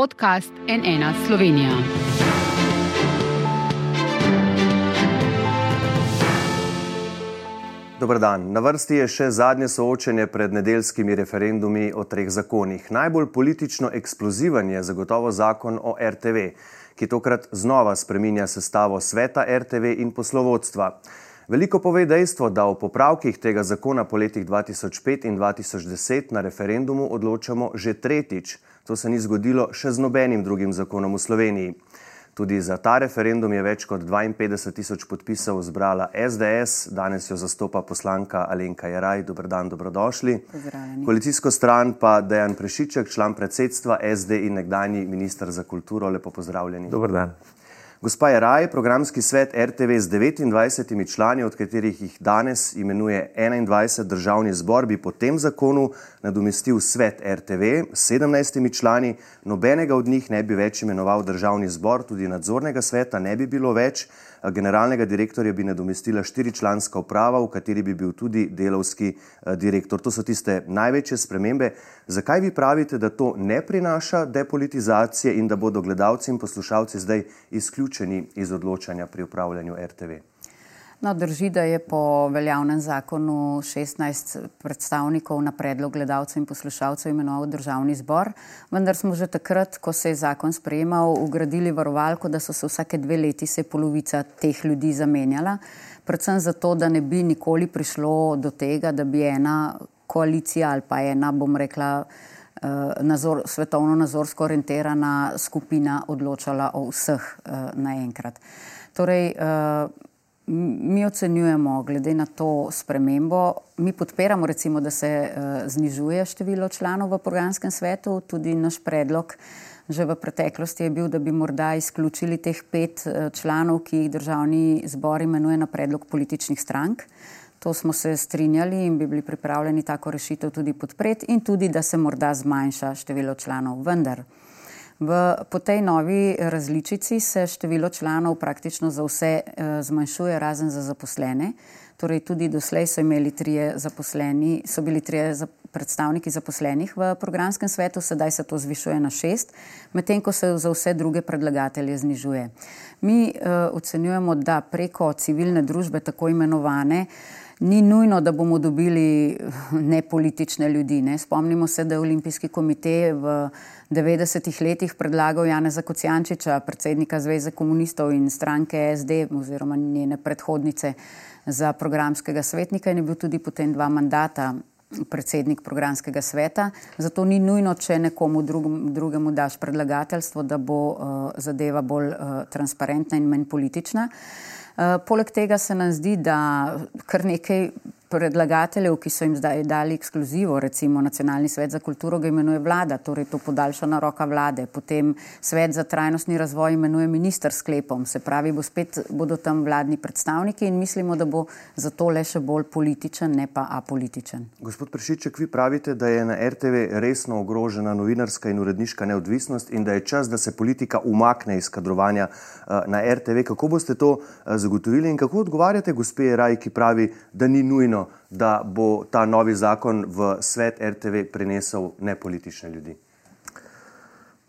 podcast NN Slovenija. Dobr dan. Na vrsti je še zadnje soočenje pred nedeljskimi referendumi o treh zakonih. Najbolj politično eksploziven je zagotovo zakon o RTV, ki tokrat znova spreminja sestavo sveta RTV in poslovodstva. Veliko pove dejstvo, da o popravkih tega zakona po letih 2005 in 2010 na referendumu odločamo že tretjič. To se ni zgodilo še z nobenim drugim zakonom v Sloveniji. Tudi za ta referendum je več kot 52 tisoč podpisov zbrala SDS, danes jo zastopa poslanka Alenka Jaraj. Dobr dan, dobrodošli. Pozdravljeni. Koalicijsko stran pa Dejan Prešiček, član predsedstva SD in nekdani ministr za kulturo. Lepo pozdravljeni. Dobar dan. Gospa Jaraj, programski svet RTV z 29 člani, od katerih jih danes imenuje 21 državni zbor, bi po tem zakonu nadomestil svet RTV s 17 člani, nobenega od njih ne bi več imenoval državni zbor, tudi nadzornega sveta ne bi bilo več, generalnega direktorja bi nadomestila štiričlanska uprava, v kateri bi bil tudi delovski eh, direktor. To so tiste največje spremembe. Zakaj vi pravite, da to ne prinaša depolitizacije in da bodo gledalci in poslušalci zdaj izključeni iz odločanja pri upravljanju RTV? No, drži, da je po veljavnem zakonu 16 predstavnikov na predlog gledalcev in poslušalcev imenoval državni zbor, vendar smo že takrat, ko se je zakon sprejemal, ugradili varovalko, da so se vsake dve leti se polovica teh ljudi zamenjala, predvsem zato, da ne bi nikoli prišlo do tega, da bi ena koalicija ali pa ena, bom rekla, eh, nazor, svetovno nazorsko orientirana skupina odločala o vseh uh, naenkrat. Torej, uh, mi ocenjujemo, glede na to spremembo, mi podpiramo, recimo, da se uh, znižuje število članov v programskem svetu. Tudi naš predlog že v preteklosti je bil, da bi morda izključili teh pet uh, članov, ki jih državni zbor imenuje na predlog političnih strank. To smo se strinjali in bi bili pripravljeni tako rešitev tudi podpreti, in tudi, da se morda zmanjša število članov. Vendar V, po tej novi različici se število članov praktično za vse e, zmanjšuje, razen za zaposlene. Torej, tudi doslej so imeli trije zaposleni, so bili trije za, predstavniki zaposlenih v programskem svetu, sedaj se to zvišuje na šest, medtem ko se za vse druge predlagatelje znižuje. Mi e, ocenjujemo, da preko civilne družbe, tako imenovane, ni nujno, da bomo dobili nepolitične ljudi. Ne. Spomnimo se, da je Olimpijski komitej v 90-ih letih predlagal Janeza Kocijančiča, predsednika Zveze komunistov in stranke SD oziroma njene predhodnice za programskega svetnika in je bil tudi potem dva mandata predsednik programskega sveta. Zato ni nujno, če nekomu drugemu, drugemu daš predlagateljstvo, da bo uh, zadeva bolj uh, transparentna in manj politična. Uh, Eh, poleg tega se nam zdi, da kar nekaj predlagateljev, ki so jim zdaj dali ekskluzivo, recimo Nacionalni svet za kulturo, ga imenuje vlada, torej to podaljšana roka vlade, potem svet za trajnostni razvoj imenuje minister sklepom, se pravi, bo spet bodo tam vladni predstavniki in mislimo, da bo zato le še bolj političen, ne pa apolitičen. Gospod Prešiček, vi pravite, da je na RTV resno ogrožena novinarska in uredniška neodvisnost in da je čas, da se politika umakne iz kadrovanja uh, na RTV. Kako boste to uh, zagotovili in kako odgovarjate gospe Raj, ki pravi, da ni nujno da bo ta novi zakon v svet RTV prinesel nepolitične ljudi?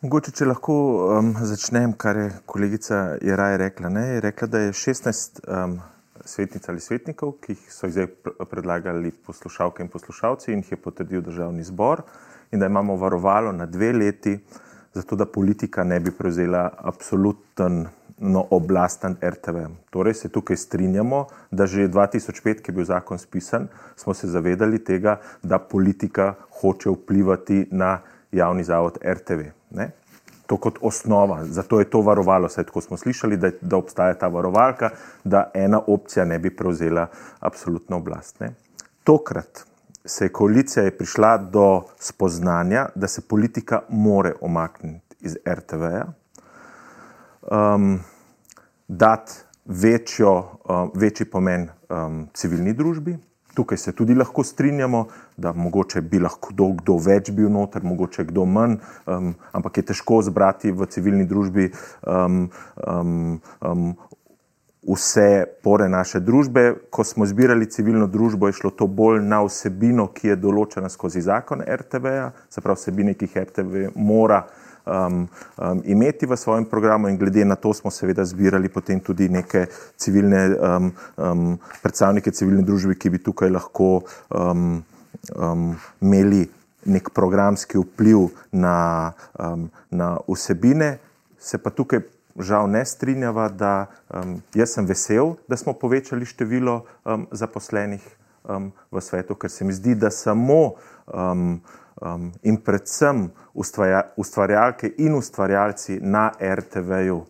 Mogoče, če lahko um, začnem, kar je kolegica Jaraj rekla. Ne? Je rekla, da je 16 um, svetnic ali svetnikov, ki so jih zdaj predlagali poslušalke in poslušalci in jih je potrdil državni zbor, in da imamo varovalo na dve leti, zato da politika ne bi prevzela absoluten oblast nad RTV. Torej se tukaj strinjamo, da že 2005, ki je bil zakon spisan, smo se zavedali tega, da politika hoče vplivati na javni zavod RTV. Ne? To kot osnova, zato je to varovalo, saj tako smo slišali, da, da obstaja ta varovalka, da ena opcija ne bi prevzela absolutno oblast. Ne? Tokrat se je koalicija prišla do spoznanja, da se politika more omakniti iz RTV-ja. Um, dati večjo, um, večji pomen um, civilni družbi. Tukaj se tudi lahko strinjamo, da mogoče bi lahko kdo, kdo več bil noter, mogoče kdo manj, um, ampak je težko zbrati v civilni družbi um, um, um, vse pore naše družbe. Ko smo zbirali civilno družbo, je šlo to bolj na vsebino, ki je določena skozi zakon RTV-ja, se pravi vsebine, ki jih RTV mora um, um, imeti v svojem programu in glede na to smo seveda zbirali potem tudi neke civilne um, um, predstavnike civilne družbe, ki bi tukaj lahko um, um, imeli nek programski vpliv na, um, na vsebine, se pa tukaj žal ne strinjava, da um, jaz sem vesel, da smo povečali število um, zaposlenih um, v svetu, ker se mi zdi, da samo um, um, in predvsem ustvarja, ustvarjalke in ustvarjalci na RTV-ju,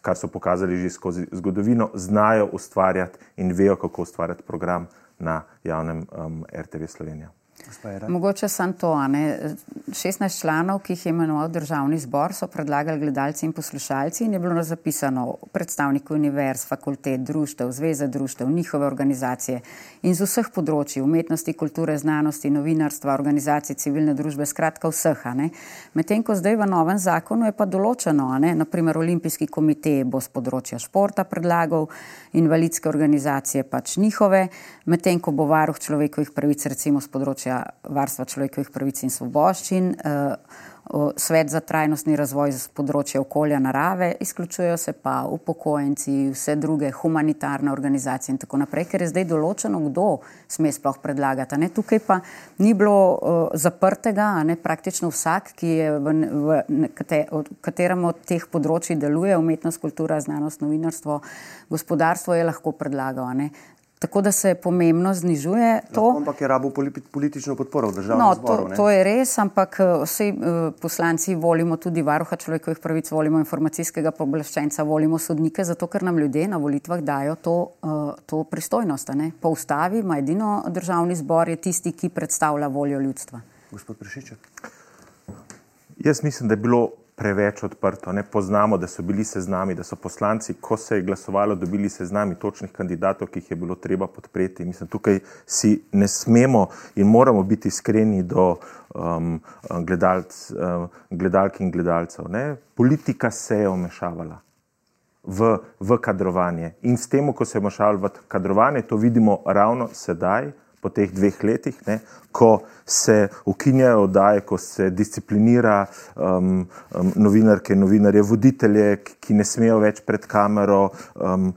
kar so pokazali že skozi zgodovino, znajo ustvarjati in vejo, kako ustvarjati program na javnem um, RTV Slovenija. Mogoče samo to. 16 članov, ki jih je imenoval državni zbor, so predlagali gledalci in poslušalci in je bilo zapisano predstavniki univerz, fakultet, društev, zveze društev, njihove organizacije in z vseh področji umetnosti, kulture, znanosti, novinarstva, organizacij civilne družbe, skratka vseh. Medtem ko zdaj v novem zakonu je pa določeno, naprimer olimpijski komitej bo z področja športa predlagal, invalidske organizacije pač njihove, medtem ko bo varuh človekovih pravic recimo z področja varstva človekovih pravic in svoboščin, eh, svet za trajnostni razvoj z področja okolja narave, izključujejo se pa upokojenci, vse druge humanitarne organizacije in tako naprej, ker je zdaj določeno, kdo sme sploh predlagati. Ne? Tukaj pa ni bilo uh, zaprtega, ne praktično vsak, ki je v, v katerem od teh področji deluje, umetnost, kultura, znanost, novinarstvo, gospodarstvo, je lahko predlagal. Tako da se pomembno znižuje to. Lahko, ampak je rabo politično podporo v državnem no, zboru. To, to je res, ampak eh, vsi uh, poslanci volimo tudi varuha človekovih pravic, volimo informacijskega pooblaščenca, volimo sodnike, zato ker nam ljudje na volitvah dajo to, uh, to pristojnost. Ne? Po ustavi ima edino državni zbor je tisti, ki predstavlja voljo ljudstva. Gospod Prešiček. Jaz mislim, da je bilo preveč odprto. Ne poznamo, da so bili seznami, da so poslanci, ko se je glasovalo, dobili seznami točnih kandidatov, ki jih je bilo treba podpreti. Mislim, tukaj si ne smemo in moramo biti iskreni do um, gledalc, um, gledalk in gledalcev. Ne. Politika se je omešavala. V, v kadrovanje. In s tem, ko se je vmešavala v kadrovanje, to vidimo ravno sedaj, po teh dveh letih, ne, ko se ukinjajo oddaje, ko se disciplinira um, um, novinarke in novinarje, voditelje, ki ne smejo več pred kamero. Um,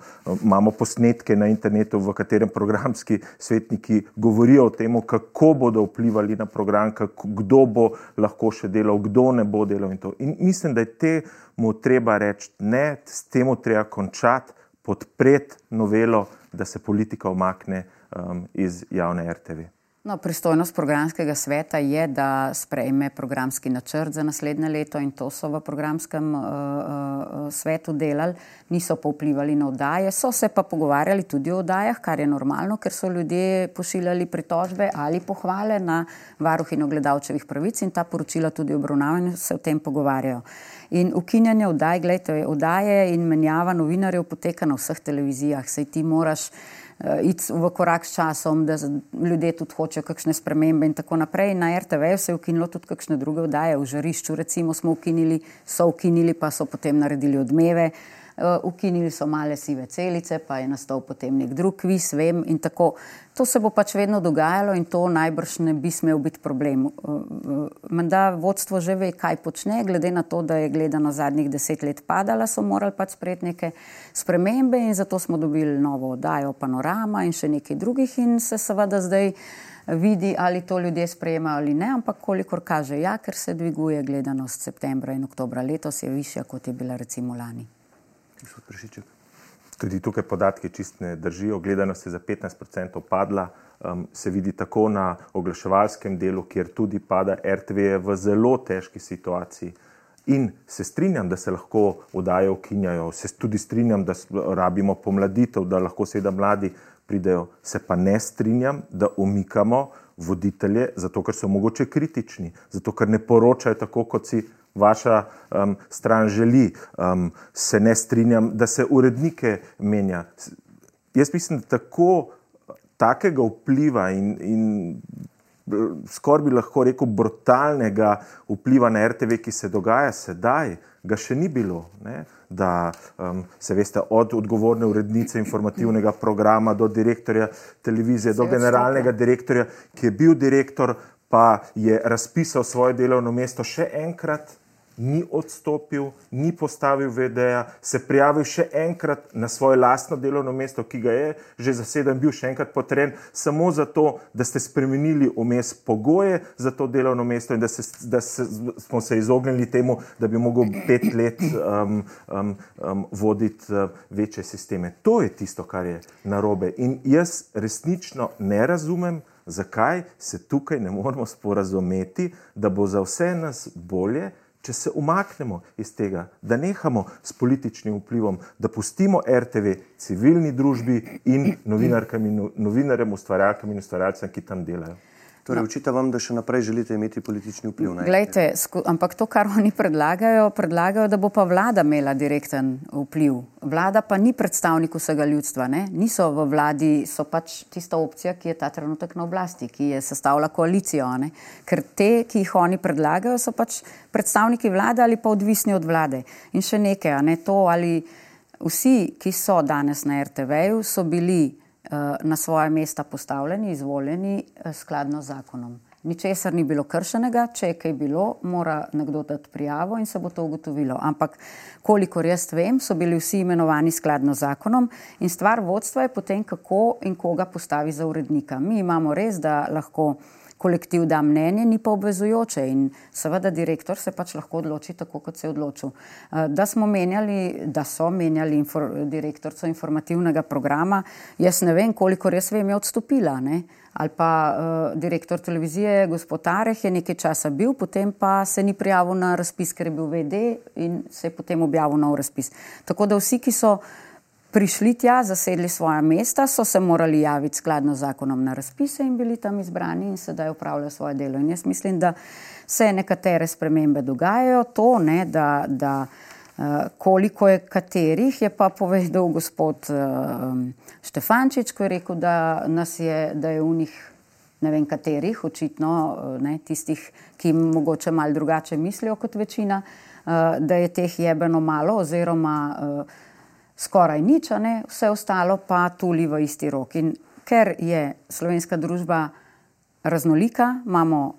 imamo posnetke na internetu, v katerem programski svetniki govorijo o tem, kako bodo vplivali na program, kako, kdo bo lahko še delal, kdo ne bo delal. In, in mislim, da je temu treba reči ne, s tem treba končati, podpreti novelo, da se politika omakne um, iz javne RTV. No, pristojnost programskega sveta je, da sprejme programski načrt za naslednje leto in to so v programskem uh, uh, svetu delali, niso pa vplivali na oddaje, so se pa pogovarjali tudi o oddajah, kar je normalno, ker so ljudje pošiljali pritožbe ali pohvale na varuhino gledalčevih pravic in ta poročila tudi obravnavajo in se o tem pogovarjajo. In ukinjanje oddaj, gledajte, oddaje in menjava novinarjev poteka na vseh televizijah, sej ti moraš iti v korak s časom, da ljudje tudi hočejo kakšne spremembe in tako naprej. Na RTV se je ukinilo tudi kakšne druge vdaje, v žarišču recimo smo ukinili, so ukinili, pa so potem naredili odmeve. Uh, ukinili so male sive celice, pa je nastal potem nek drug kviz, vem. Tako, to se bo pač vedno dogajalo in to najbrž ne bi smel biti problem. Uh, uh, menda vodstvo že ve, kaj počne, glede na to, da je gledano zadnjih deset let padala, so morali pač sprejeti neke spremembe in zato smo dobili novo oddajo Panorama in še nekaj drugih in se seveda zdaj vidi, ali to ljudje sprejemajo ali ne, ampak kolikor kaže, ja, ker se dviguje gledanost septembra in oktobra letos je višja, kot je bila recimo lani gospod Prešiček. Tudi tukaj podatki čist ne držijo. Gledanost je za 15% padla. Um, se vidi tako na oglaševalskem delu, kjer tudi pada RTV v zelo težki situaciji. In se strinjam, da se lahko vdaje ukinjajo, se tudi strinjam, da rabimo pomladitev, da lahko seveda mladi pridejo. Se pa ne strinjam, da umikamo voditelje, zato ker so mogoče kritični, zato ker ne poročajo tako, kot si vaša um, stran želi, um, se ne strinjam, da se urednike menja. Jaz mislim, da tako takega vpliva in, in skoraj bi lahko rekel brutalnega vpliva na RTV, ki se dogaja sedaj, ga še ni bilo. Ne? Da um, se veste, od odgovorne urednice informativnega programa do direktorja televizije, do generalnega direktorja, ki je bil direktor, pa je razpisal svoje delovno mesto še enkrat ni odstopil, ni postavil VD-ja, se prijavil še enkrat na svoje lastno delovno mesto, ki ga je že zasedel, bil še enkrat potrjen, samo zato, da ste spremenili vmes pogoje za to delovno mesto in da, se, da se, smo se izognili temu, da bi mogel pet let um, um, um, voditi uh, večje sisteme. To je tisto, kar je narobe. In jaz resnično ne razumem, zakaj se tukaj ne moramo sporazumeti, da bo za vse nas bolje, če se umaknemo iz tega, da nehamo s političnim vplivom, da pustimo RTV civilni družbi in novinarjem, novinarjem ustvarjalkam in ustvarjalcem, ki tam delajo. Torej, no. Učite vam, da še naprej želite imeti politični vpliv na Glejte, ampak to, kar oni predlagajo, predlagajo, da bo pa vlada imela direkten vpliv. Vlada pa ni predstavnik vsega ljudstva. Ne? Niso v vladi, so pač tista opcija, ki je ta trenutek na oblasti, ki je sestavila koalicijo. Ne? Ker te, ki jih oni predlagajo, so pač predstavniki vlade ali pa odvisni od vlade. In še nekaj, ne? to ali vsi, ki so danes na RTV-ju, so bili na svoje mesta postavljeni, izvoljeni eh, skladno z zakonom. Ničesar ni bilo kršenega, če je kaj bilo, mora nekdo dati prijavo in se bo to ugotovilo. Ampak, kolikor jaz vem, so bili vsi imenovani skladno z zakonom in stvar vodstva je potem, kako in koga postavi za urednika. Mi imamo res, da lahko kolektiv da mnenje, ni pa obvezujoče in seveda direktor se pač lahko odloči tako, kot se je odločil. Eh, da smo menjali, da so menjali infor, direktorco informativnega programa, jaz ne vem, koliko res vem, je odstopila. Ne? Ali pa uh, direktor televizije, gospod Areh, je nekaj časa bil, potem pa se ni prijavil na razpis, ker je bil VD in se je potem objavil nov razpis. Tako da vsi, ki so prišli tja, zasedli svoja mesta, so se morali javiti skladno z zakonom na razpise in bili tam izbrani in sedaj upravljajo svoje delo. In jaz mislim, da se nekatere spremembe dogajajo, to ne, da, da uh, koliko je katerih, je pa povedal gospod uh, Štefančič, ko je rekel, da nas je, da je v njih. Ne vem, katerih, očitno ne, tistih, ki mogoče malo drugače mislijo kot večina, da je teh jebeno malo, oziroma skoraj nič, ne, vse ostalo pa tuli v isti rok. In ker je slovenska družba raznolika, imamo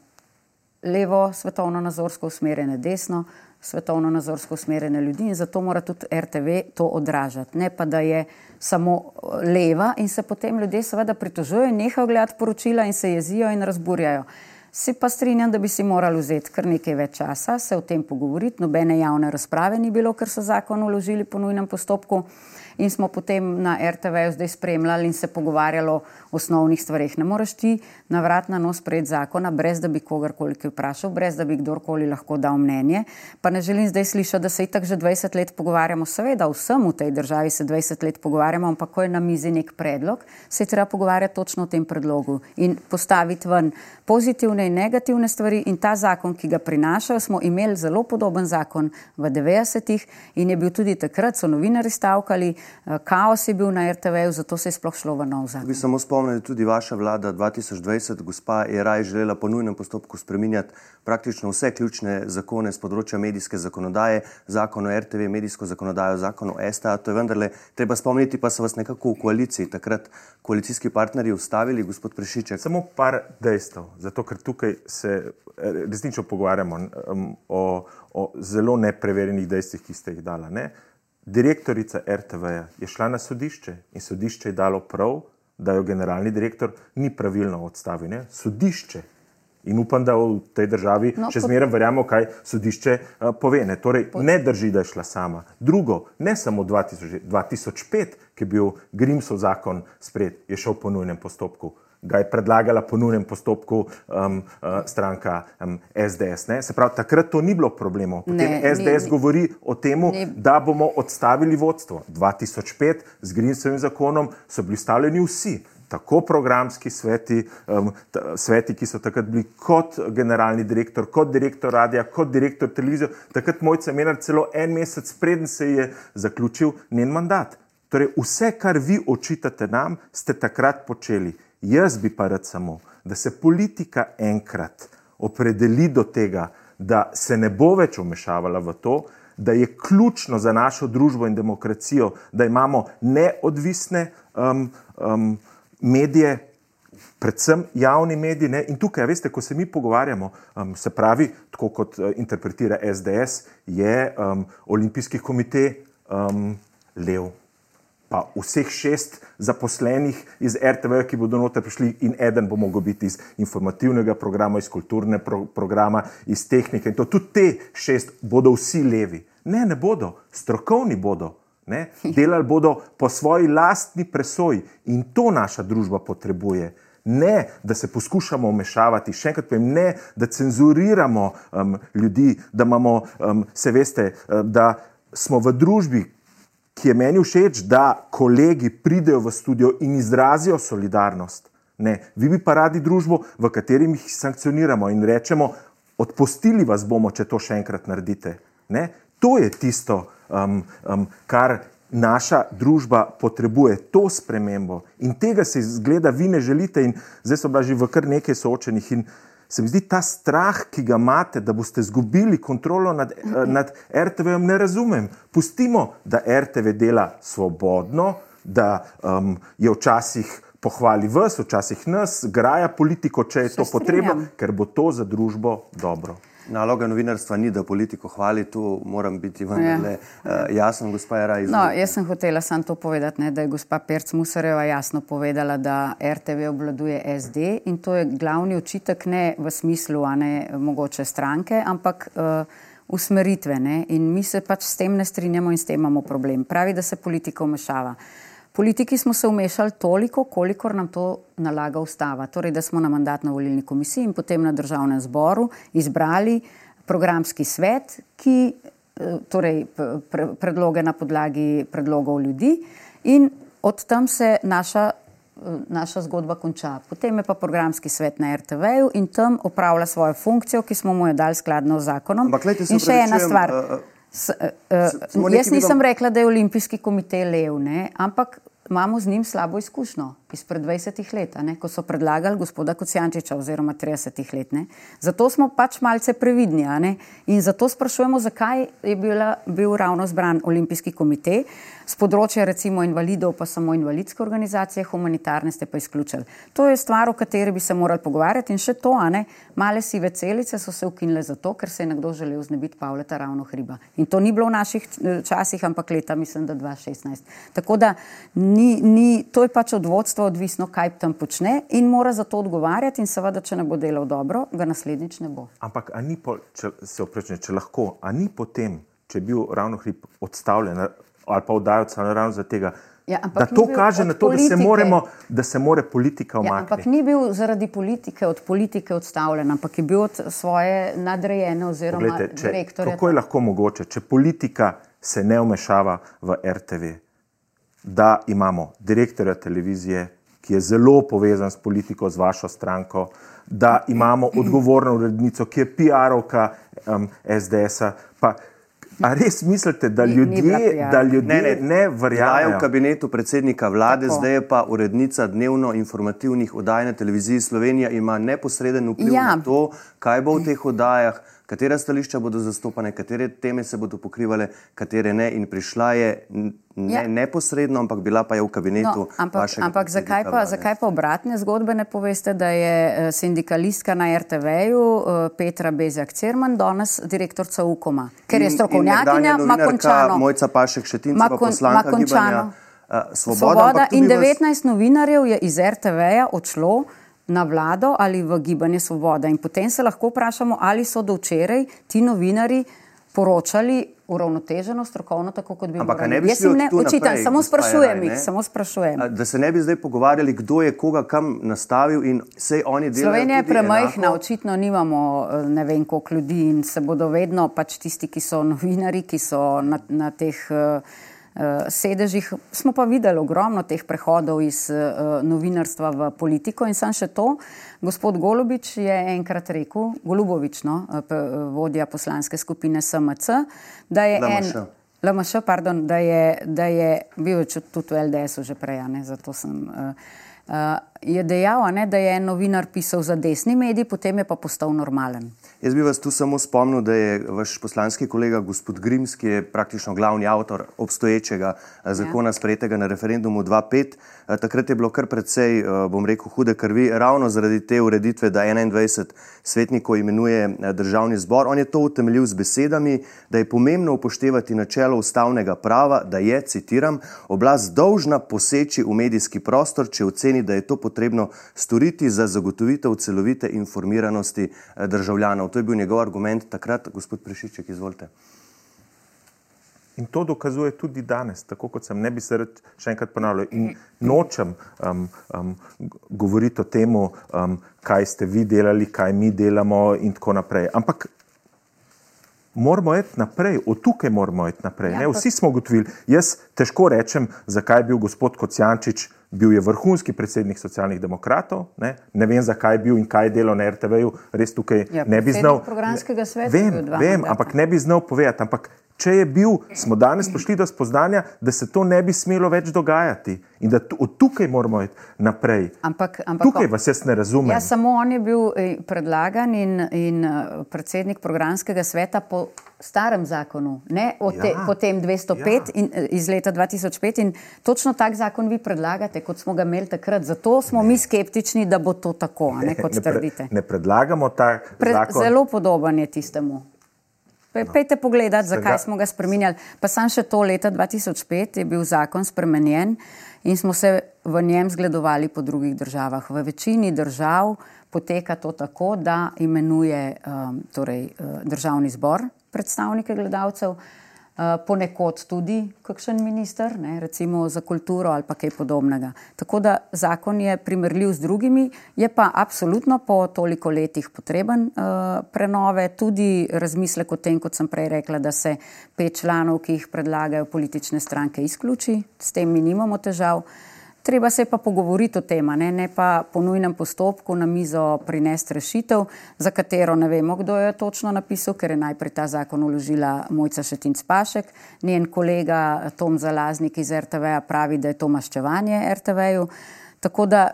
levo svetovno-nazorsko usmerjene, desno svetovno-nazorsko usmerjene ljudi in zato mora tudi RTV to odražati. Ne pa, da je samo leva in se potem ljudje seveda pritožujejo, nehajo gledati poročila in se jezijo in razburjajo. Se pa strinjam, da bi si morali vzeti kar nekaj več časa, se o tem pogovoriti. Nobene javne razprave ni bilo, ker so zakon uložili po nujnem postopku in smo potem na RTV-ju zdaj spremljali in se pogovarjali o osnovnih stvarih. Ne moreš ti na vrat na nos pred zakona, brez da bi kogarkoli vprašal, brez da bi kdorkoli lahko dal mnenje. Pa ne želim zdaj slišati, da se itak že 20 let pogovarjamo. Seveda, vsem v tej državi se 20 let pogovarjamo, ampak ko je na mizi nek predlog, se je treba pogovarjati točno o tem predlogu in postaviti ven pozitivne in negativne stvari. In ta zakon, ki ga prinašajo, smo imeli zelo podoben zakon v 90-ih in je bil tudi takrat, so novinari stavkali, kaos je bil na RTV, zato se je sploh šlo v nov zakon. Vi samo spomnite, tudi vaša vlada 2020, gospa je raj želela po nujnem postopku spreminjati praktično vse ključne zakone z področja medijske zakonodaje, zakon o RTV, medijsko zakonodajo, zakon o STA. To je vendarle treba spomniti, pa so vas nekako v koaliciji takrat koalicijski partnerji ustavili, gospod Prešiček. Samo par dejstev, zato ker tukaj se eh, resnično pogovarjamo o, o zelo nepreverjenih dejstvih, ki ste jih dala. Ne? Direktorica RTV je šla na sodišče in sodišče je dalo prav, da jo generalni direktor ni pravilno odstavil. Ne? Sodišče. In upam, da v tej državi no, še zmeraj verjamemo, kaj sodišče uh, pove. Ne? Torej, ne drži, da je šla sama. Drugo, ne samo 2000, 2005, ki je bil Grimsov zakon spred, je šel po nujnem postopku ga je predlagala po nujnem postopku um, uh, stranka um, SDS. Ne? Se pravi, takrat to ni bilo problemov. Potem ne, SDS ni, govori o tem, da bomo odstavili vodstvo. 2005 z Grinsovim zakonom so bili stavljeni vsi. Tako programski sveti, um, sveti, ki so takrat bili kot generalni direktor, kot direktor radia, kot direktor televizije, takrat mojca Menar celo en mesec preden se je zaključil njen mandat. Torej, vse, kar vi očitate nam, ste takrat počeli. Jaz bi pa rad samo, da se politika enkrat opredeli do tega, da se ne bo več umešavala v to, da je ključno za našo družbo in demokracijo, da imamo neodvisne um, um, medije, predvsem javni mediji. Ne? In tukaj, veste, ko se mi pogovarjamo, um, se pravi, tako kot uh, interpretira SDS, je um, olimpijski komitej um, lev. Pa vseh šest zaposlenih iz RTV, ki bodo noter prišli, in eden bo mogel biti iz informativnega programa, iz kulturnega pro programa, iz tehnike. In to tudi te šest bodo vsi levi. Ne, ne bodo, strokovni bodo. Ne? Delali bodo po svoji lastni presoji in to naša družba potrebuje. Ne, da se poskušamo vmešavati, še enkrat povem, ne, da cenzuriramo um, ljudi, da imamo, um, se veste, da smo v družbi, ki je meni všeč, da kolegi pridejo v studio in izrazijo solidarnost. Ne, vi bi pa radi družbo, v kateri jih sankcioniramo in rečemo, odpustili vas bomo, če to še enkrat naredite. Ne, to je tisto, um, um, kar naša družba potrebuje, to spremembo. In tega se zgleda, vi ne želite, in zdaj so bila že v kar nekaj soočenih. In se mi zdi ta strah, ki ga imate, da boste izgubili kontrolo nad, okay. nad RTV, ne razumem. Pustimo, da RTV dela svobodno, da um, je včasih. Pohvali vas, včasih nas, graja politiko, če je se to potrebno, ker bo to za družbo dobro. Naloga novinarstva ni, da politiko hvali, tu moram biti vendarle ja. uh, jasen, gospa Jara. No, jaz sem hotela samo to povedati, ne, da je gospa Perc Musareva jasno povedala, da RTV obvladuje SD in to je glavni očitek ne v smislu, a ne mogoče stranke, ampak uh, usmeritve. Ne. In mi se pač s tem ne strinjamo in s tem imamo problem. Pravi, da se politika vmešava. Politiki smo se umešali toliko, kolikor nam to nalaga ustava. Torej, da smo na mandatno-volilni komisiji in potem na državnem zboru izbrali programski svet, ki eh, torej, predloge na podlagi predlogov ljudi in od tam se naša, eh, naša zgodba konča. Potem je pa programski svet na RTV-ju in tam opravlja svojo funkcijo, ki smo mu jo dali skladno z zakonom. Ampak, lejte, in še ena stvar. Uh, uh, S, uh, jaz nisem rekla, da je olimpijski komitej lev, ne? ampak imamo z njim slabo izkušnjo izpred 20 let, ne? ko so predlagali gospoda Kocijančiča oziroma 30 let. Ne? Zato smo pač malce previdni in zato sprašujemo, zakaj je bila, bil ravno zbran olimpijski komitej. Z področja recimo invalidov pa samo invalidske organizacije, humanitarne ste pa izključili. To je stvar, o kateri bi se morali pogovarjati in še to, a ne, male sive celice so se ukinile zato, ker se je nekdo želel znebiti Pavleta ravno hriba. In to ni bilo v naših eh, časih, ampak leta, mislim, da 2016. Tako da ni, ni, to je pač od vodstva odvisno, kaj tam počne in mora za to odgovarjati in seveda, če ne bo delal dobro, ga naslednjič ne bo. Ampak, a ni po, če se oprečne, če lahko, a ni potem, če je bil ravno hrib odstavljen, ali pa celo ravno za tega. Ja, da to kaže na to, da se, moremo, da se more politika umakniti. Ja, ampak ni bil zaradi politike od politike odstavljen, ampak je bil od svoje nadrejene oziroma Poglejte, če, direktorja. Kako je lahko mogoče, če politika se ne umešava v RTV, da imamo direktorja televizije, ki je zelo povezan s politiko, z vašo stranko, da imamo odgovorno urednico, ki je PR-ovka um, SDS-a. A res mislite, da ljudje, ni da ljudje ne, ne, ne verjamejo? Je v kabinetu predsednika vlade, Tako. zdaj je pa urednica dnevno informativnih oddaj na televiziji Slovenija, ima neposreden vpliv ja. na to, kaj bo v teh oddajah katera stališča bodo zastopane, katere teme se bodo pokrivale, katere ne. In prišla je ne ja. neposredno, ampak bila pa je v kabinetu. No, ampak ampak zakaj, pa, zakaj pa obratne zgodbe ne poveste, da je eh, sindikalistka na RTV-ju eh, Petra Bezjak-Cerman danes direktorca UKOM-a, ker je strokovnjakinja, ima končano. Mojca Pašek Šetinca, pa poslanka gibanja. Uh, svoboda, svoboda in 19 vas... novinarjev je iz RTV-ja odšlo na vlado ali v gibanje Svoboda. In potem se lahko vprašamo, ali so do včeraj ti novinari poročali uravnoteženo, strokovno, tako kot bi Ampak morali. Bi šli ne očitam, samo sprašujem jih, samo sprašujem. Da se ne bi zdaj pogovarjali, kdo je koga kam nastavil in vse oni delajo. Slovenija je premajhna, očitno nimamo eh, ne vem koliko ljudi in se bodo vedno pač tisti, ki so novinari, ki so na, na teh uh, sedežih. Smo pa videli ogromno teh prehodov iz uh, novinarstva v politiko in sam še to. Gospod Golubič je enkrat rekel, Golubovič, no, vodja poslanske skupine SMC, da je LMŠ. en. LMŠ, pardon, da je, da je bil tudi v LDS-u že prej, ne, zato sem. Uh, Uh, je dejal, ne, da je en novinar pisal za desni medij, potem je pa postal normalen. Jaz bi vas tu samo spomnil, da je vaš poslanski kolega gospod Grims, ki je praktično glavni avtor obstoječega ja. zakona, sprejetega na referendumu 2.5. Takrat je bilo kar precej, bom rekel, hude krvi, ravno zaradi te ureditve, da 21 svetnikov imenuje državni zbor. On je to utemeljil z besedami, da je pomembno upoštevati načelo ustavnega prava, da je, citiram, oblast dolžna poseči v medijski prostor, če oceni, da je to potrebno storiti za zagotovitev celovite informiranosti državljanov. To je bil njegov argument takrat, gospod Prešiček, izvolite. In to dokazuje tudi danes, tako kot sem, ne bi se še enkrat ponavljal. In nočem um, um, govoriti o tem, um, kaj ste vi delali, kaj mi delamo, in tako naprej. Ampak moramo iti naprej, od tukaj moramo iti naprej. Ja, Vsi smo ugotovili. Jaz težko rečem, zakaj je bil gospod Kocijančič bil je vrhunski predsednik socialnih demokratov, ne, ne vem, zakaj je bil in kaj je delal na RTV-ju, res tukaj ja, ne bi znal. Ne, vem, vem ampak ne bi znal povedati. Ampak če je bil, smo danes prišli do spoznanja, da se to ne bi smelo več dogajati in da od tukaj moramo iti naprej. Ampak, ampak tukaj vas jaz ne razumem. Ja, samo on je bil predlagan in, in eh, predsednik programskega sveta po starem zakonu, ne te, ja, potem 205 ja. in, eh, iz leta 2005 in točno tak zakon vi predlagate, kot smo ga imeli takrat. Zato smo ne. mi skeptični, da bo to tako, ne, ne, kot ne trdite. Ne predlagamo ta Pre, zakon. Zelo podoben je tistemu. No. Pejte pogledati, zakaj smo ga spremenjali. Pa sam še to leta 2005 je bil zakon spremenjen in smo se v njem zgledovali po drugih državah. V večini držav poteka to tako, da imenuje um, torej, uh, državni zbor predstavnike gledalcev, eh, ponekod tudi kakšen minister, ne, recimo za kulturo ali pa kaj podobnega. Tako da zakon je primerljiv z drugimi, je pa absolutno po toliko letih potreben uh, prenove, tudi razmislek o tem, kot sem prej rekla, da se pet članov, ki jih predlagajo politične stranke, izključi, s tem mi nimamo težav. Uh, Treba se pa pogovoriti o tem, ne, ne pa po nujnem postopku na mizo prinesti rešitev, za katero ne vemo, kdo jo je točno napisal, ker je najprej ta zakon uložila Mojca Šetinc Pašek. Njen kolega Tom Zalaznik iz RTV-ja pravi, da je to maščevanje RTV-ju. Tako da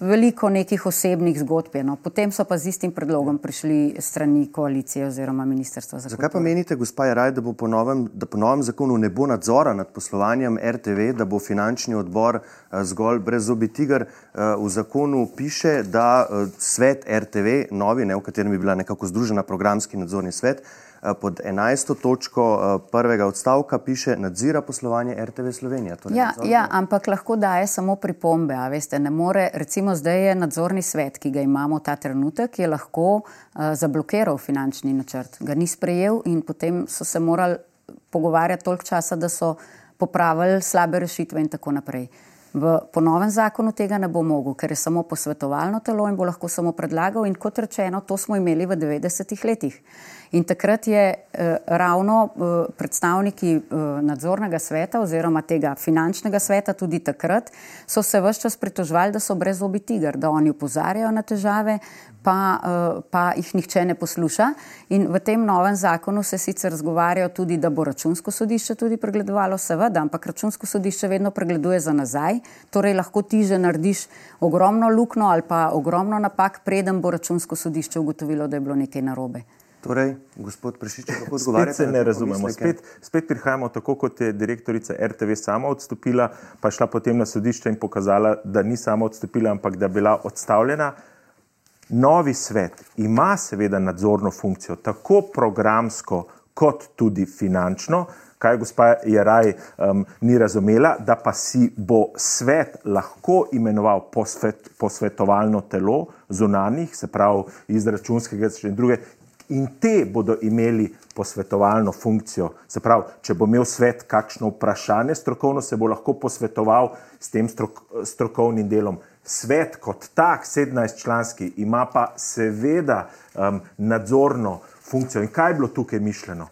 veliko nekih osebnih zgodb. No. Potem so pa z istim predlogom prišli strani koalicije oziroma ministrstva za kulturo. Zakaj pa menite, gospa Jaraj, da, po novem, da po novem zakonu ne bo nadzora nad poslovanjem RTV, da bo finančni odbor uh, zgolj brez zobi tiger? Uh, v zakonu piše, da uh, svet RTV, novi, ne, v katerem bi bila nekako združena programski nadzorni svet, Eh, pod 11. točko eh, prvega odstavka piše nadzira poslovanje RTV Slovenija. Torej ja, ja, ampak lahko daje samo pripombe. Veste, more, recimo zdaj je nadzorni svet, ki ga imamo ta trenutek, je lahko uh, zablokiral finančni načrt. Ga ni sprejel in potem so se morali pogovarjati toliko časa, da so popravili slabe rešitve in tako naprej. V ponovem zakonu tega ne bo mogel, ker je samo posvetovalno telo in bo lahko samo predlagal. In kot rečeno, to smo imeli v 90-ih letih. In takrat je eh, ravno eh, predstavniki eh, nadzornega sveta oziroma tega finančnega sveta tudi takrat so se vse čas pritožvali, da so brez obi tiger, da oni upozarjajo na težave, pa, eh, pa jih nihče ne posluša. In v tem novem zakonu se sicer razgovarjajo tudi, da bo računsko sodišče tudi pregledovalo, seveda, ampak računsko sodišče vedno pregleduje za nazaj, torej lahko ti že narediš ogromno lukno ali pa ogromno napak, preden bo računsko sodišče ugotovilo, da je bilo nekaj narobe. Torej, gospod Prešič, kako odgovarjate? Spet se ne razumemo. Spet, spet prihajamo tako, kot je direktorica RTV sama odstopila, pa šla potem na sodišče in pokazala, da ni sama odstopila, ampak da je bila odstavljena. Novi svet ima seveda nadzorno funkcijo, tako programsko, kot tudi finančno. Kaj gospa Jaraj um, ni razumela, da pa si bo svet lahko imenoval posvet, posvetovalno telo zunanih, se pravi iz računskega in druge, in te bodo imeli posvetovalno funkcijo. Se pravi, če bo imel svet kakšno vprašanje strokovno, se bo lahko posvetoval s tem strok, strokovnim delom. Svet kot tak, 17-članski, ima pa seveda um, nadzorno funkcijo. In kaj je bilo tukaj mišljeno?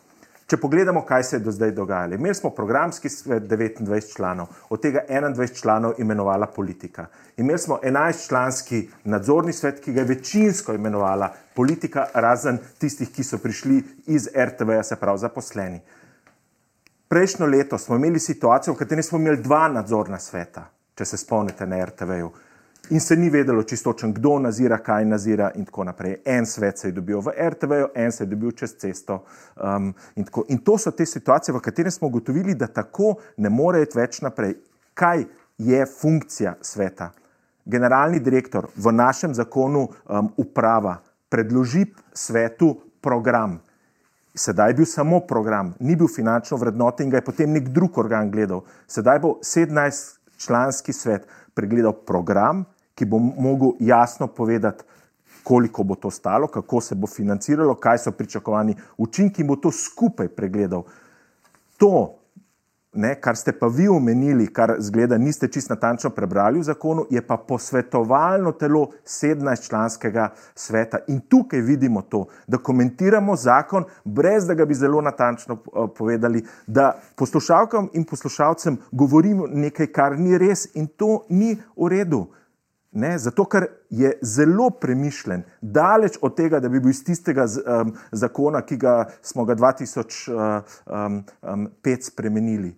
Če pogledamo, kaj se je do zdaj dogajalo. Imeli smo programski svet 29 članov, od tega 21 članov imenovala politika. Imeli smo 11 članski nadzorni svet, ki ga je večinsko imenovala politika, razen tistih, ki so prišli iz RTV, se pravi zaposleni. Prejšnjo leto smo imeli situacijo, v kateri smo imeli dva nadzorna sveta, če se spomnite na RTV-ju. In se ni vedelo čistočen, kdo nazira, kaj nazira, in tako naprej. En svet se je dobil v RTV, en se je dobil čez cesto. Um, in, in to so te situacije, v katerih smo ugotovili, da tako ne more iti več naprej. Kaj je funkcija sveta? Generalni direktor v našem zakonu um, uprava predloži svetu program. Sedaj je bil samo program, ni bil finančno vrednoten in ga je potem nek drug organ gledal. Sedaj bo 17-članski svet pregledal program, ki bo mogel jasno povedati, koliko bo to stalo, kako se bo financiralo, kaj so pričakovani učinki in bo to skupaj pregledal. To ne, kar ste pa vi omenili, kar zgleda, niste čisto natančno prebrali v zakonu, je pa posvetovalno telo 17-članskega sveta. In tukaj vidimo to, da komentiramo zakon, brez da ga bi zelo natančno eh, povedali, da poslušalkam in poslušalcem govorimo nekaj, kar ni res in to ni v redu. Ne, zato, ker je zelo premišljen, daleč od tega, da bi bil iz tistega um, zakona, ki ga smo ga 2005 um, um, spremenili.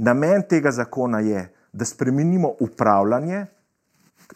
Namen tega zakona je, da spremenimo upravljanje,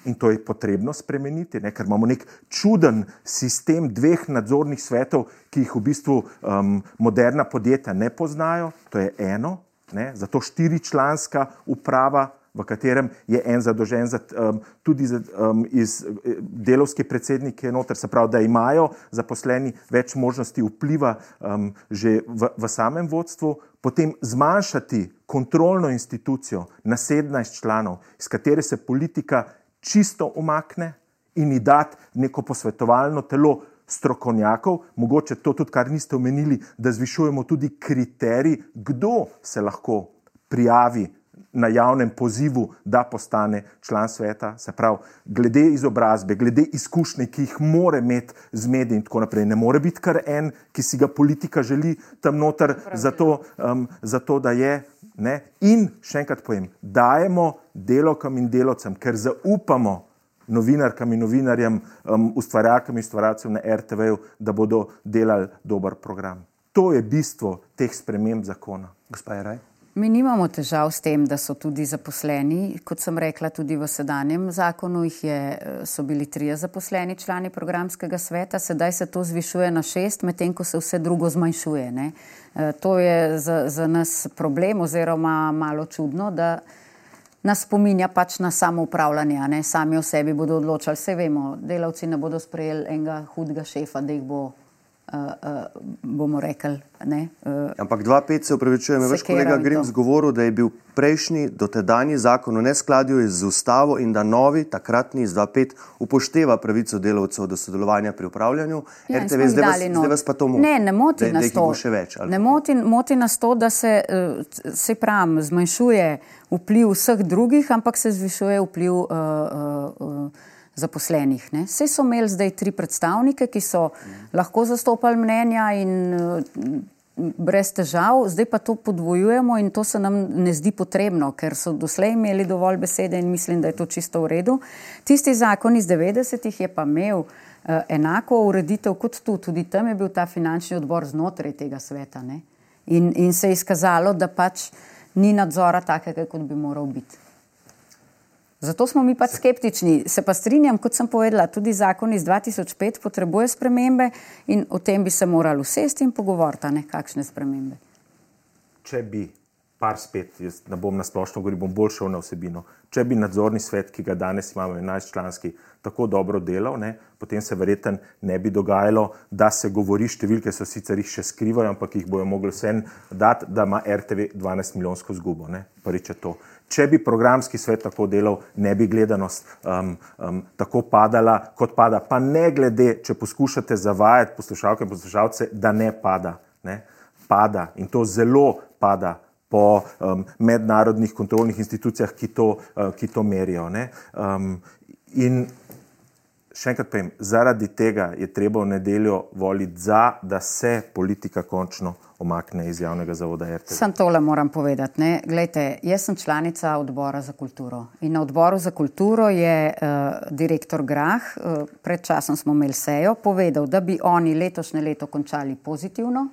in to je potrebno spremeniti, ne, ker imamo nek čuden sistem dveh nadzornih svetov, ki jih v bistvu um, moderna podjetja ne poznajo. To je eno, ne, zato štiričlanska uprava v katerem je en zadolžen za, um, tudi za, um, iz eh, delovske predsednike noter, se pravi, da imajo zaposleni več možnosti vpliva um, že v, v samem vodstvu, potem zmanjšati kontrolno institucijo na 17 članov, iz katere se politika čisto umakne in ji dati neko posvetovalno telo strokovnjakov, mogoče to tudi, kar niste omenili, da zvišujemo tudi kriterij, kdo se lahko prijavi na javnem pozivu, da postane član sveta, se pravi, glede izobrazbe, glede izkušnje, ki jih mora imeti z mediji in tako naprej. Ne more biti kar en, ki si ga politika želi tam noter, zato, um, zato da je. Ne? In še enkrat povem, dajemo delovkam in delovcem, ker zaupamo novinarkam in novinarjem, um, ustvarjalkam in ustvarjalcem na RTV-ju, da bodo delali dober program. To je bistvo teh sprememb zakona. Gospod Raj. Mi nimamo težav s tem, da so tudi zaposleni. Kot sem rekla, tudi v sedanjem zakonu je, so bili trije zaposleni člani programskega sveta, sedaj se to zvišuje na šest, medtem ko se vse drugo zmanjšuje. Ne. E, to je za, za nas problem oziroma malo čudno, da nas spominja pač na samo upravljanje. Sami o sebi bodo odločali. Vse vemo, delavci ne bodo sprejeli enega hudega šefa, da jih bo bomo rekli. Ne, uh, Ampak 2-5 se upravičujem, veš, kolega Grims govoril, da je bil prejšnji, dotedajni zakon v neskladju z ustavo in da novi, takratni iz 2-5, upošteva pravico delavcev do sodelovanja pri upravljanju. Ja, RTV, zdaj, vas, zdaj vas pa to moti. Ne, ne moti da, nas da to. Več, ne moti, moti nas to, da se, se pravim, zmanjšuje vpliv vseh drugih, ampak se zvišuje vpliv. Uh, uh, uh, zaposlenih. Vse so imeli zdaj tri predstavnike, ki so lahko zastopali mnenja in brez težav, zdaj pa to podvojujemo in to se nam ne zdi potrebno, ker so doslej imeli dovolj besede in mislim, da je to čisto v redu. Tisti zakon iz 90-ih je pa imel uh, enako ureditev kot tu, tudi tam je bil ta finančni odbor znotraj tega sveta. In, in se je izkazalo, da pač ni nadzora takega, kot bi moral biti. Zato smo mi pač skeptični. Se pa strinjam, kot sem povedala, tudi zakon iz 2005 potrebuje spremembe in o tem bi se morali usesti in pogovoriti, ne kakšne spremembe. Če bi, par spet, jaz ne bom na splošno govoril, bom bolj šel na vsebino. Če bi nadzorni svet, ki ga danes imamo, 11 članski, tako dobro delal, ne, potem se verjetno ne bi dogajalo, da se govori, številke so sicer jih še skrivajo, ampak jih bojo mogli vse dati, da ima RTV 12 milijonsko zgubo. Prvič je to če bi programski svet tako delal, ne bi gledanost um, um, tako padala, kot pada. Pa ne glede, če poskušate zavajati poslušalke in poslušalce, da ne pada. Ne? Pada in to zelo pada po um, mednarodnih kontrolnih institucijah, ki to, uh, ki to merijo. Um, in še enkrat povem, zaradi tega je treba v nedeljo voliti za, da se politika končno omakne iz javnega zavoda RTV. Sam tole moram povedati. Ne? Glejte, jaz sem članica odbora za kulturo in na odboru za kulturo je uh, direktor Grah, uh, pred časom smo imeli sejo, povedal, da bi oni letošnje leto končali pozitivno,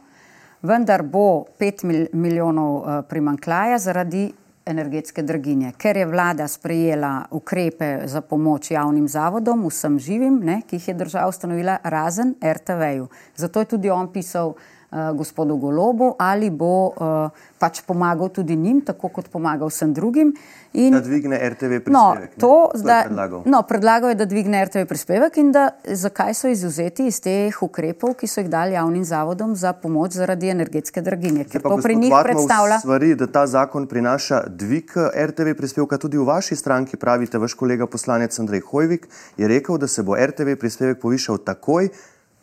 vendar bo 5 milijonov uh, primankljaja zaradi energetske draginje, ker je vlada sprejela ukrepe za pomoč javnim zavodom, vsem živim, ne, ki jih je država ustanovila, razen RTV-ju. Zato je tudi on pisal gospodu Golobu, ali bo uh, pač pomagal tudi njim, tako kot pomagal vsem drugim. In, da dvigne RTV prispevek. No, to, to zdaj, predlagal. No, predlagal je, da dvigne RTV prispevek in da zakaj so izuzeti iz teh ukrepov, ki so jih dali javnim zavodom za pomoč zaradi energetske draginje. Ker to pri njih predstavlja. Stvari, da ta zakon prinaša dvig RTV prispevka tudi v vaši stranki, pravite vaš kolega poslanec Andrej Hojvik, je rekel, da se bo RTV prispevek povišal takoj,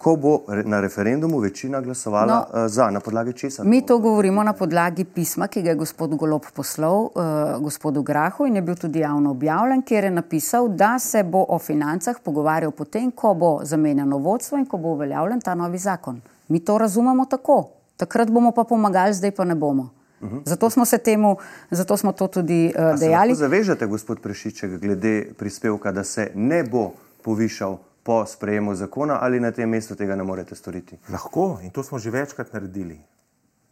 ko bo na referendumu večina glasovala no, uh, za, na podlagi česa? Mi to govorimo na podlagi pisma, ki ga je gospod Golob poslal uh, gospodu Grahu in je bil tudi javno objavljen, kjer je napisal, da se bo o financah pogovarjal potem, ko bo zamenjano vodstvo in ko bo uveljavljen ta novi zakon. Mi to razumemo tako. Takrat bomo pa pomagali, zdaj pa ne bomo. Uhum. Zato smo se temu, zato smo to tudi uh, dejali. Zavežete, gospod Prešiček, glede prispevka, da se ne bo povišal po sprejemu zakona ali na tem mestu tega ne morete storiti? Lahko in to smo že večkrat naredili.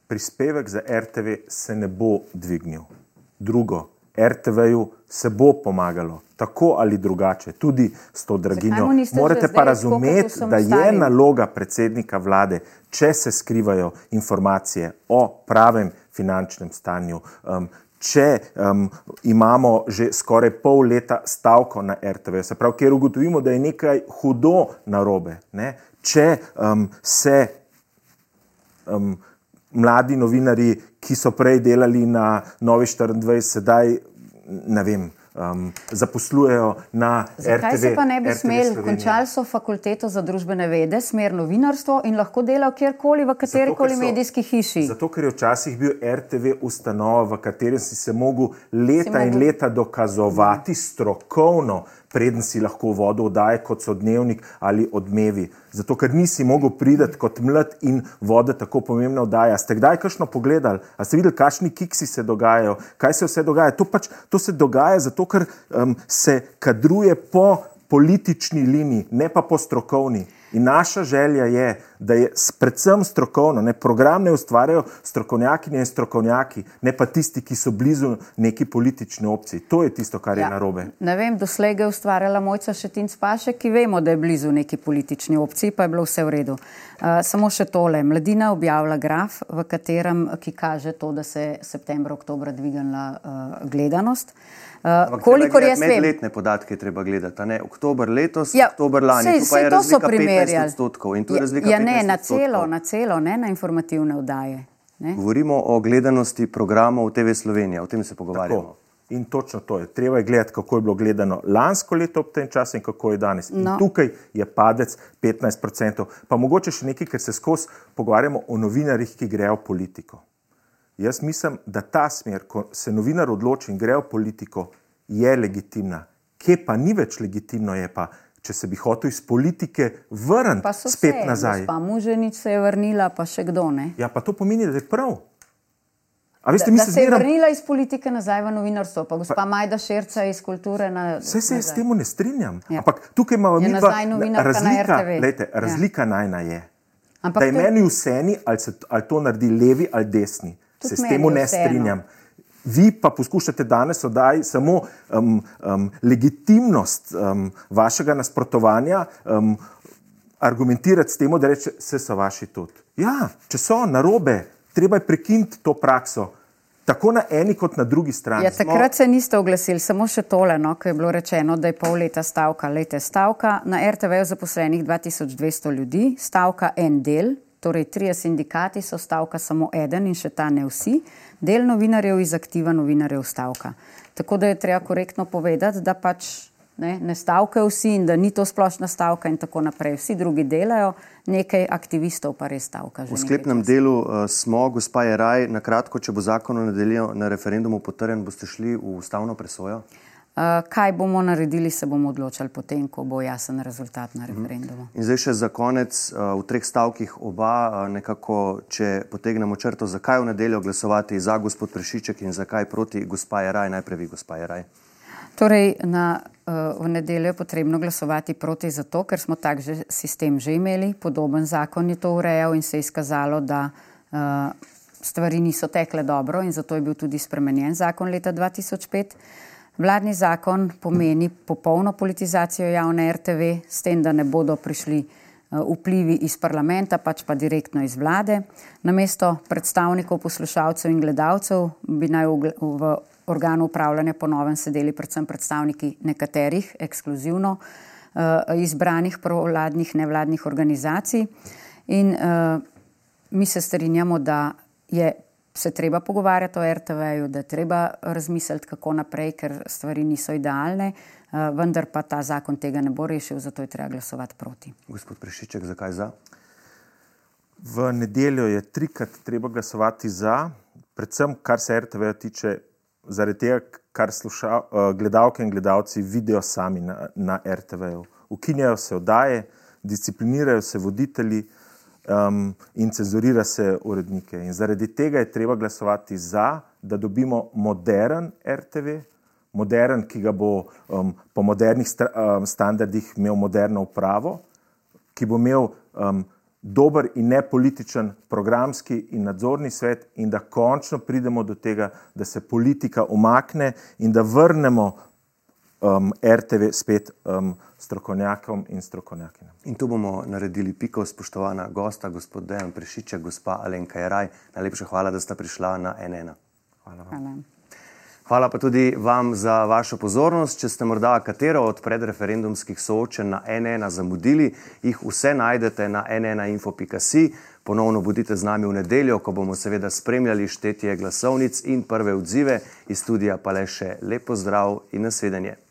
Prispevek za RTV se ne bo dvignil. Drugo, RTV-ju se bo pomagalo, tako ali drugače, tudi s to draginjo. Morate pa razumeti, da je naloga predsednika vlade, če se skrivajo informacije o pravem finančnem stanju, um, če um, imamo že skoraj pol leta stavko na RTV, se pravi, ker ugotovimo, da je nekaj hudo narobe, ne? če um, se um, mladi novinari, ki so prej delali na Novi 24, sedaj ne vem um, zaposlujejo na Zakaj RTV. Zakaj se pa ne bi smeli? Končali so fakulteto za družbene vede, smer novinarstvo in lahko delal kjerkoli v kateri koli medijski hiši. Zato, ker je včasih bil RTV ustanova, v katerem si se mogel leta si in mogel... leta dokazovati strokovno, preden si lahko vodo oddaje, kot so dnevnik ali odmevi. Zato, ker nisi mogel priti kot mlad in voda tako pomembna oddaja. Ste kdaj kakšno pogledali? A ste videli, kakšni kiksi se dogajajo, kaj se vse dogaja? To, pač, to se dogaja zato, ker um, se kadruje po politični liniji, ne pa po strokovni. In naša želja je, da je predvsem strokovno, ne program ne ustvarjajo strokovnjaki in strokovnjaki, ne pa tisti, ki so blizu neki politični opciji. To je tisto, kar ja, je narobe. Ne vem, doslej je ustvarjala mojca Šetinc Paše, ki vemo, da je blizu neki politični opciji, pa je bilo vse v redu. Uh, samo še tole. Mladina objavlja graf, v katerem, ki kaže to, da se je septembra, oktober dvignila uh, gledanost. Uh, kolikor jaz vem, letne podatke treba gledati, ne oktober letos, ja, oktober lani, sej, sej to so primerjali. Ja, ja ne, na celo, na celo, ne na informativne vdaje. Ne? Govorimo o gledanosti programov TV Slovenija, o tem se pogovarjamo. Tako. In točno to je. Treba je gledati, kako je bilo gledano lansko leto ob tem času in kako je danes. No. Tukaj je padec 15%. Pa mogoče še nekaj, ker se skozi pogovarjamo o novinarjih, ki grejo v politiko. Jaz mislim, da ta smer, ko se novinar odloči in gre v politiko, je legitimna. Kje pa ni več legitimno, je pa, če se bi hotel iz politike vrniti spet se, nazaj. Pa muženic se je vrnila, pa še kdo ne. Ja, pa to pomeni, da je prav. Veste, da, da se, se je zmeram... vrnila iz politike nazaj v novinarstvo, pa gospa pa... Majda Šerca iz kulture. Na... Vse se s tem ne strinjam. Ja. Ampak tukaj imamo mi dva razlika. Lejte, razlika ja. najna je. Ampak da je to... meni vseeno, ali, ali to naredi levi ali desni se s tem ne strinjam. Vi pa poskušate danes oddaj samo um, um, legitimnost um, vašega nasprotovanja um, argumentirati s tem, da reče, vse so vaši tudi. Ja, če so narobe, treba je prekiniti to prakso. Tako na eni, kot na drugi strani. Ja, takrat se niste oglasili, samo še tole, no, ko je bilo rečeno, da je pol leta stavka. Lete stavka na RTV je zaposlenih 2200 ljudi, stavka en del, Torej, trije sindikati so stavka samo eden in še ta ne vsi, del novinarjev iz aktiva novinarjev stavka. Tako da je treba korektno povedati, da pač ne, ne stavkajo vsi in da ni to splošna stavka in tako naprej. Vsi drugi delajo, nekaj aktivistov pa res stavka. V sklepnem delu uh, smo, gospa Jeraj, na kratko, če bo zakon o nedeljo na referendumu potrjen, boste šli v ustavno presojo? Eh, kaj bomo naredili, se bomo odločili potem, ko bo jasen rezultat na mhm. referendumu. In zdaj še za konec, eh, v treh stavkih oba, eh, nekako, če potegnemo črto, zakaj v nedeljo glasovati za gospod Prešiček in zakaj proti gospa Jaraj, najprej vi gospa Jaraj. Torej, na, v nedeljo je potrebno glasovati proti zato, ker smo tak že sistem že imeli, podoben zakon je to urejal in se je izkazalo, da stvari niso tekle dobro in zato je bil tudi spremenjen zakon leta 2005. Vladni zakon pomeni popolno politizacijo javne RTV, s tem, da ne bodo prišli eh, vplivi iz parlamenta, pač pa direktno iz vlade. Namesto predstavnikov, poslušalcev in gledalcev bi naj v, organu upravljanja ponovem sedeli predvsem predstavniki nekaterih ekskluzivno uh, izbranih provladnih nevladnih organizacij. In uh, mi se strinjamo, da je se treba pogovarjati o RTV-ju, da je treba razmisliti, kako naprej, ker stvari niso idealne, uh, vendar pa ta zakon tega ne bo rešil, zato je treba glasovati proti. Gospod Prešiček, zakaj za? V nedeljo je trikrat treba glasovati za, predvsem kar se RTV-ja tiče, zaradi tega, kar sluša, uh, gledalke in gledalci vidijo sami na, na RTV-ju. Ukinjajo se oddaje, disciplinirajo se voditelji um, in cenzurira se urednike. In zaradi tega je treba glasovati za, da dobimo modern RTV, modern, ki ga bo um, po modernih sta, um, standardih imel moderno upravo, ki bo imel um, dober in nepolitičen programski in nadzorni svet, in da končno pridemo do tega, da se politika umakne in da vrnemo um, RTV spet um, strokovnjakom in strokovnjakinam. In tu bomo naredili piko, spoštovana gosta, gospod Dejan Prešiček, gospa Alenka Jaraj. Najlepša hvala, da ste prišla na NN. Hvala vam. Hvala. Hvala pa tudi vam za vašo pozornost. Če ste morda katero od predreferendumskih soočen na NN zamudili, jih vse najdete na nninfo.si. Ponovno bodite z nami v nedeljo, ko bomo seveda spremljali štetje glasovnic in prve odzive iz studija pa le še lepo zdrav in nasvidenje.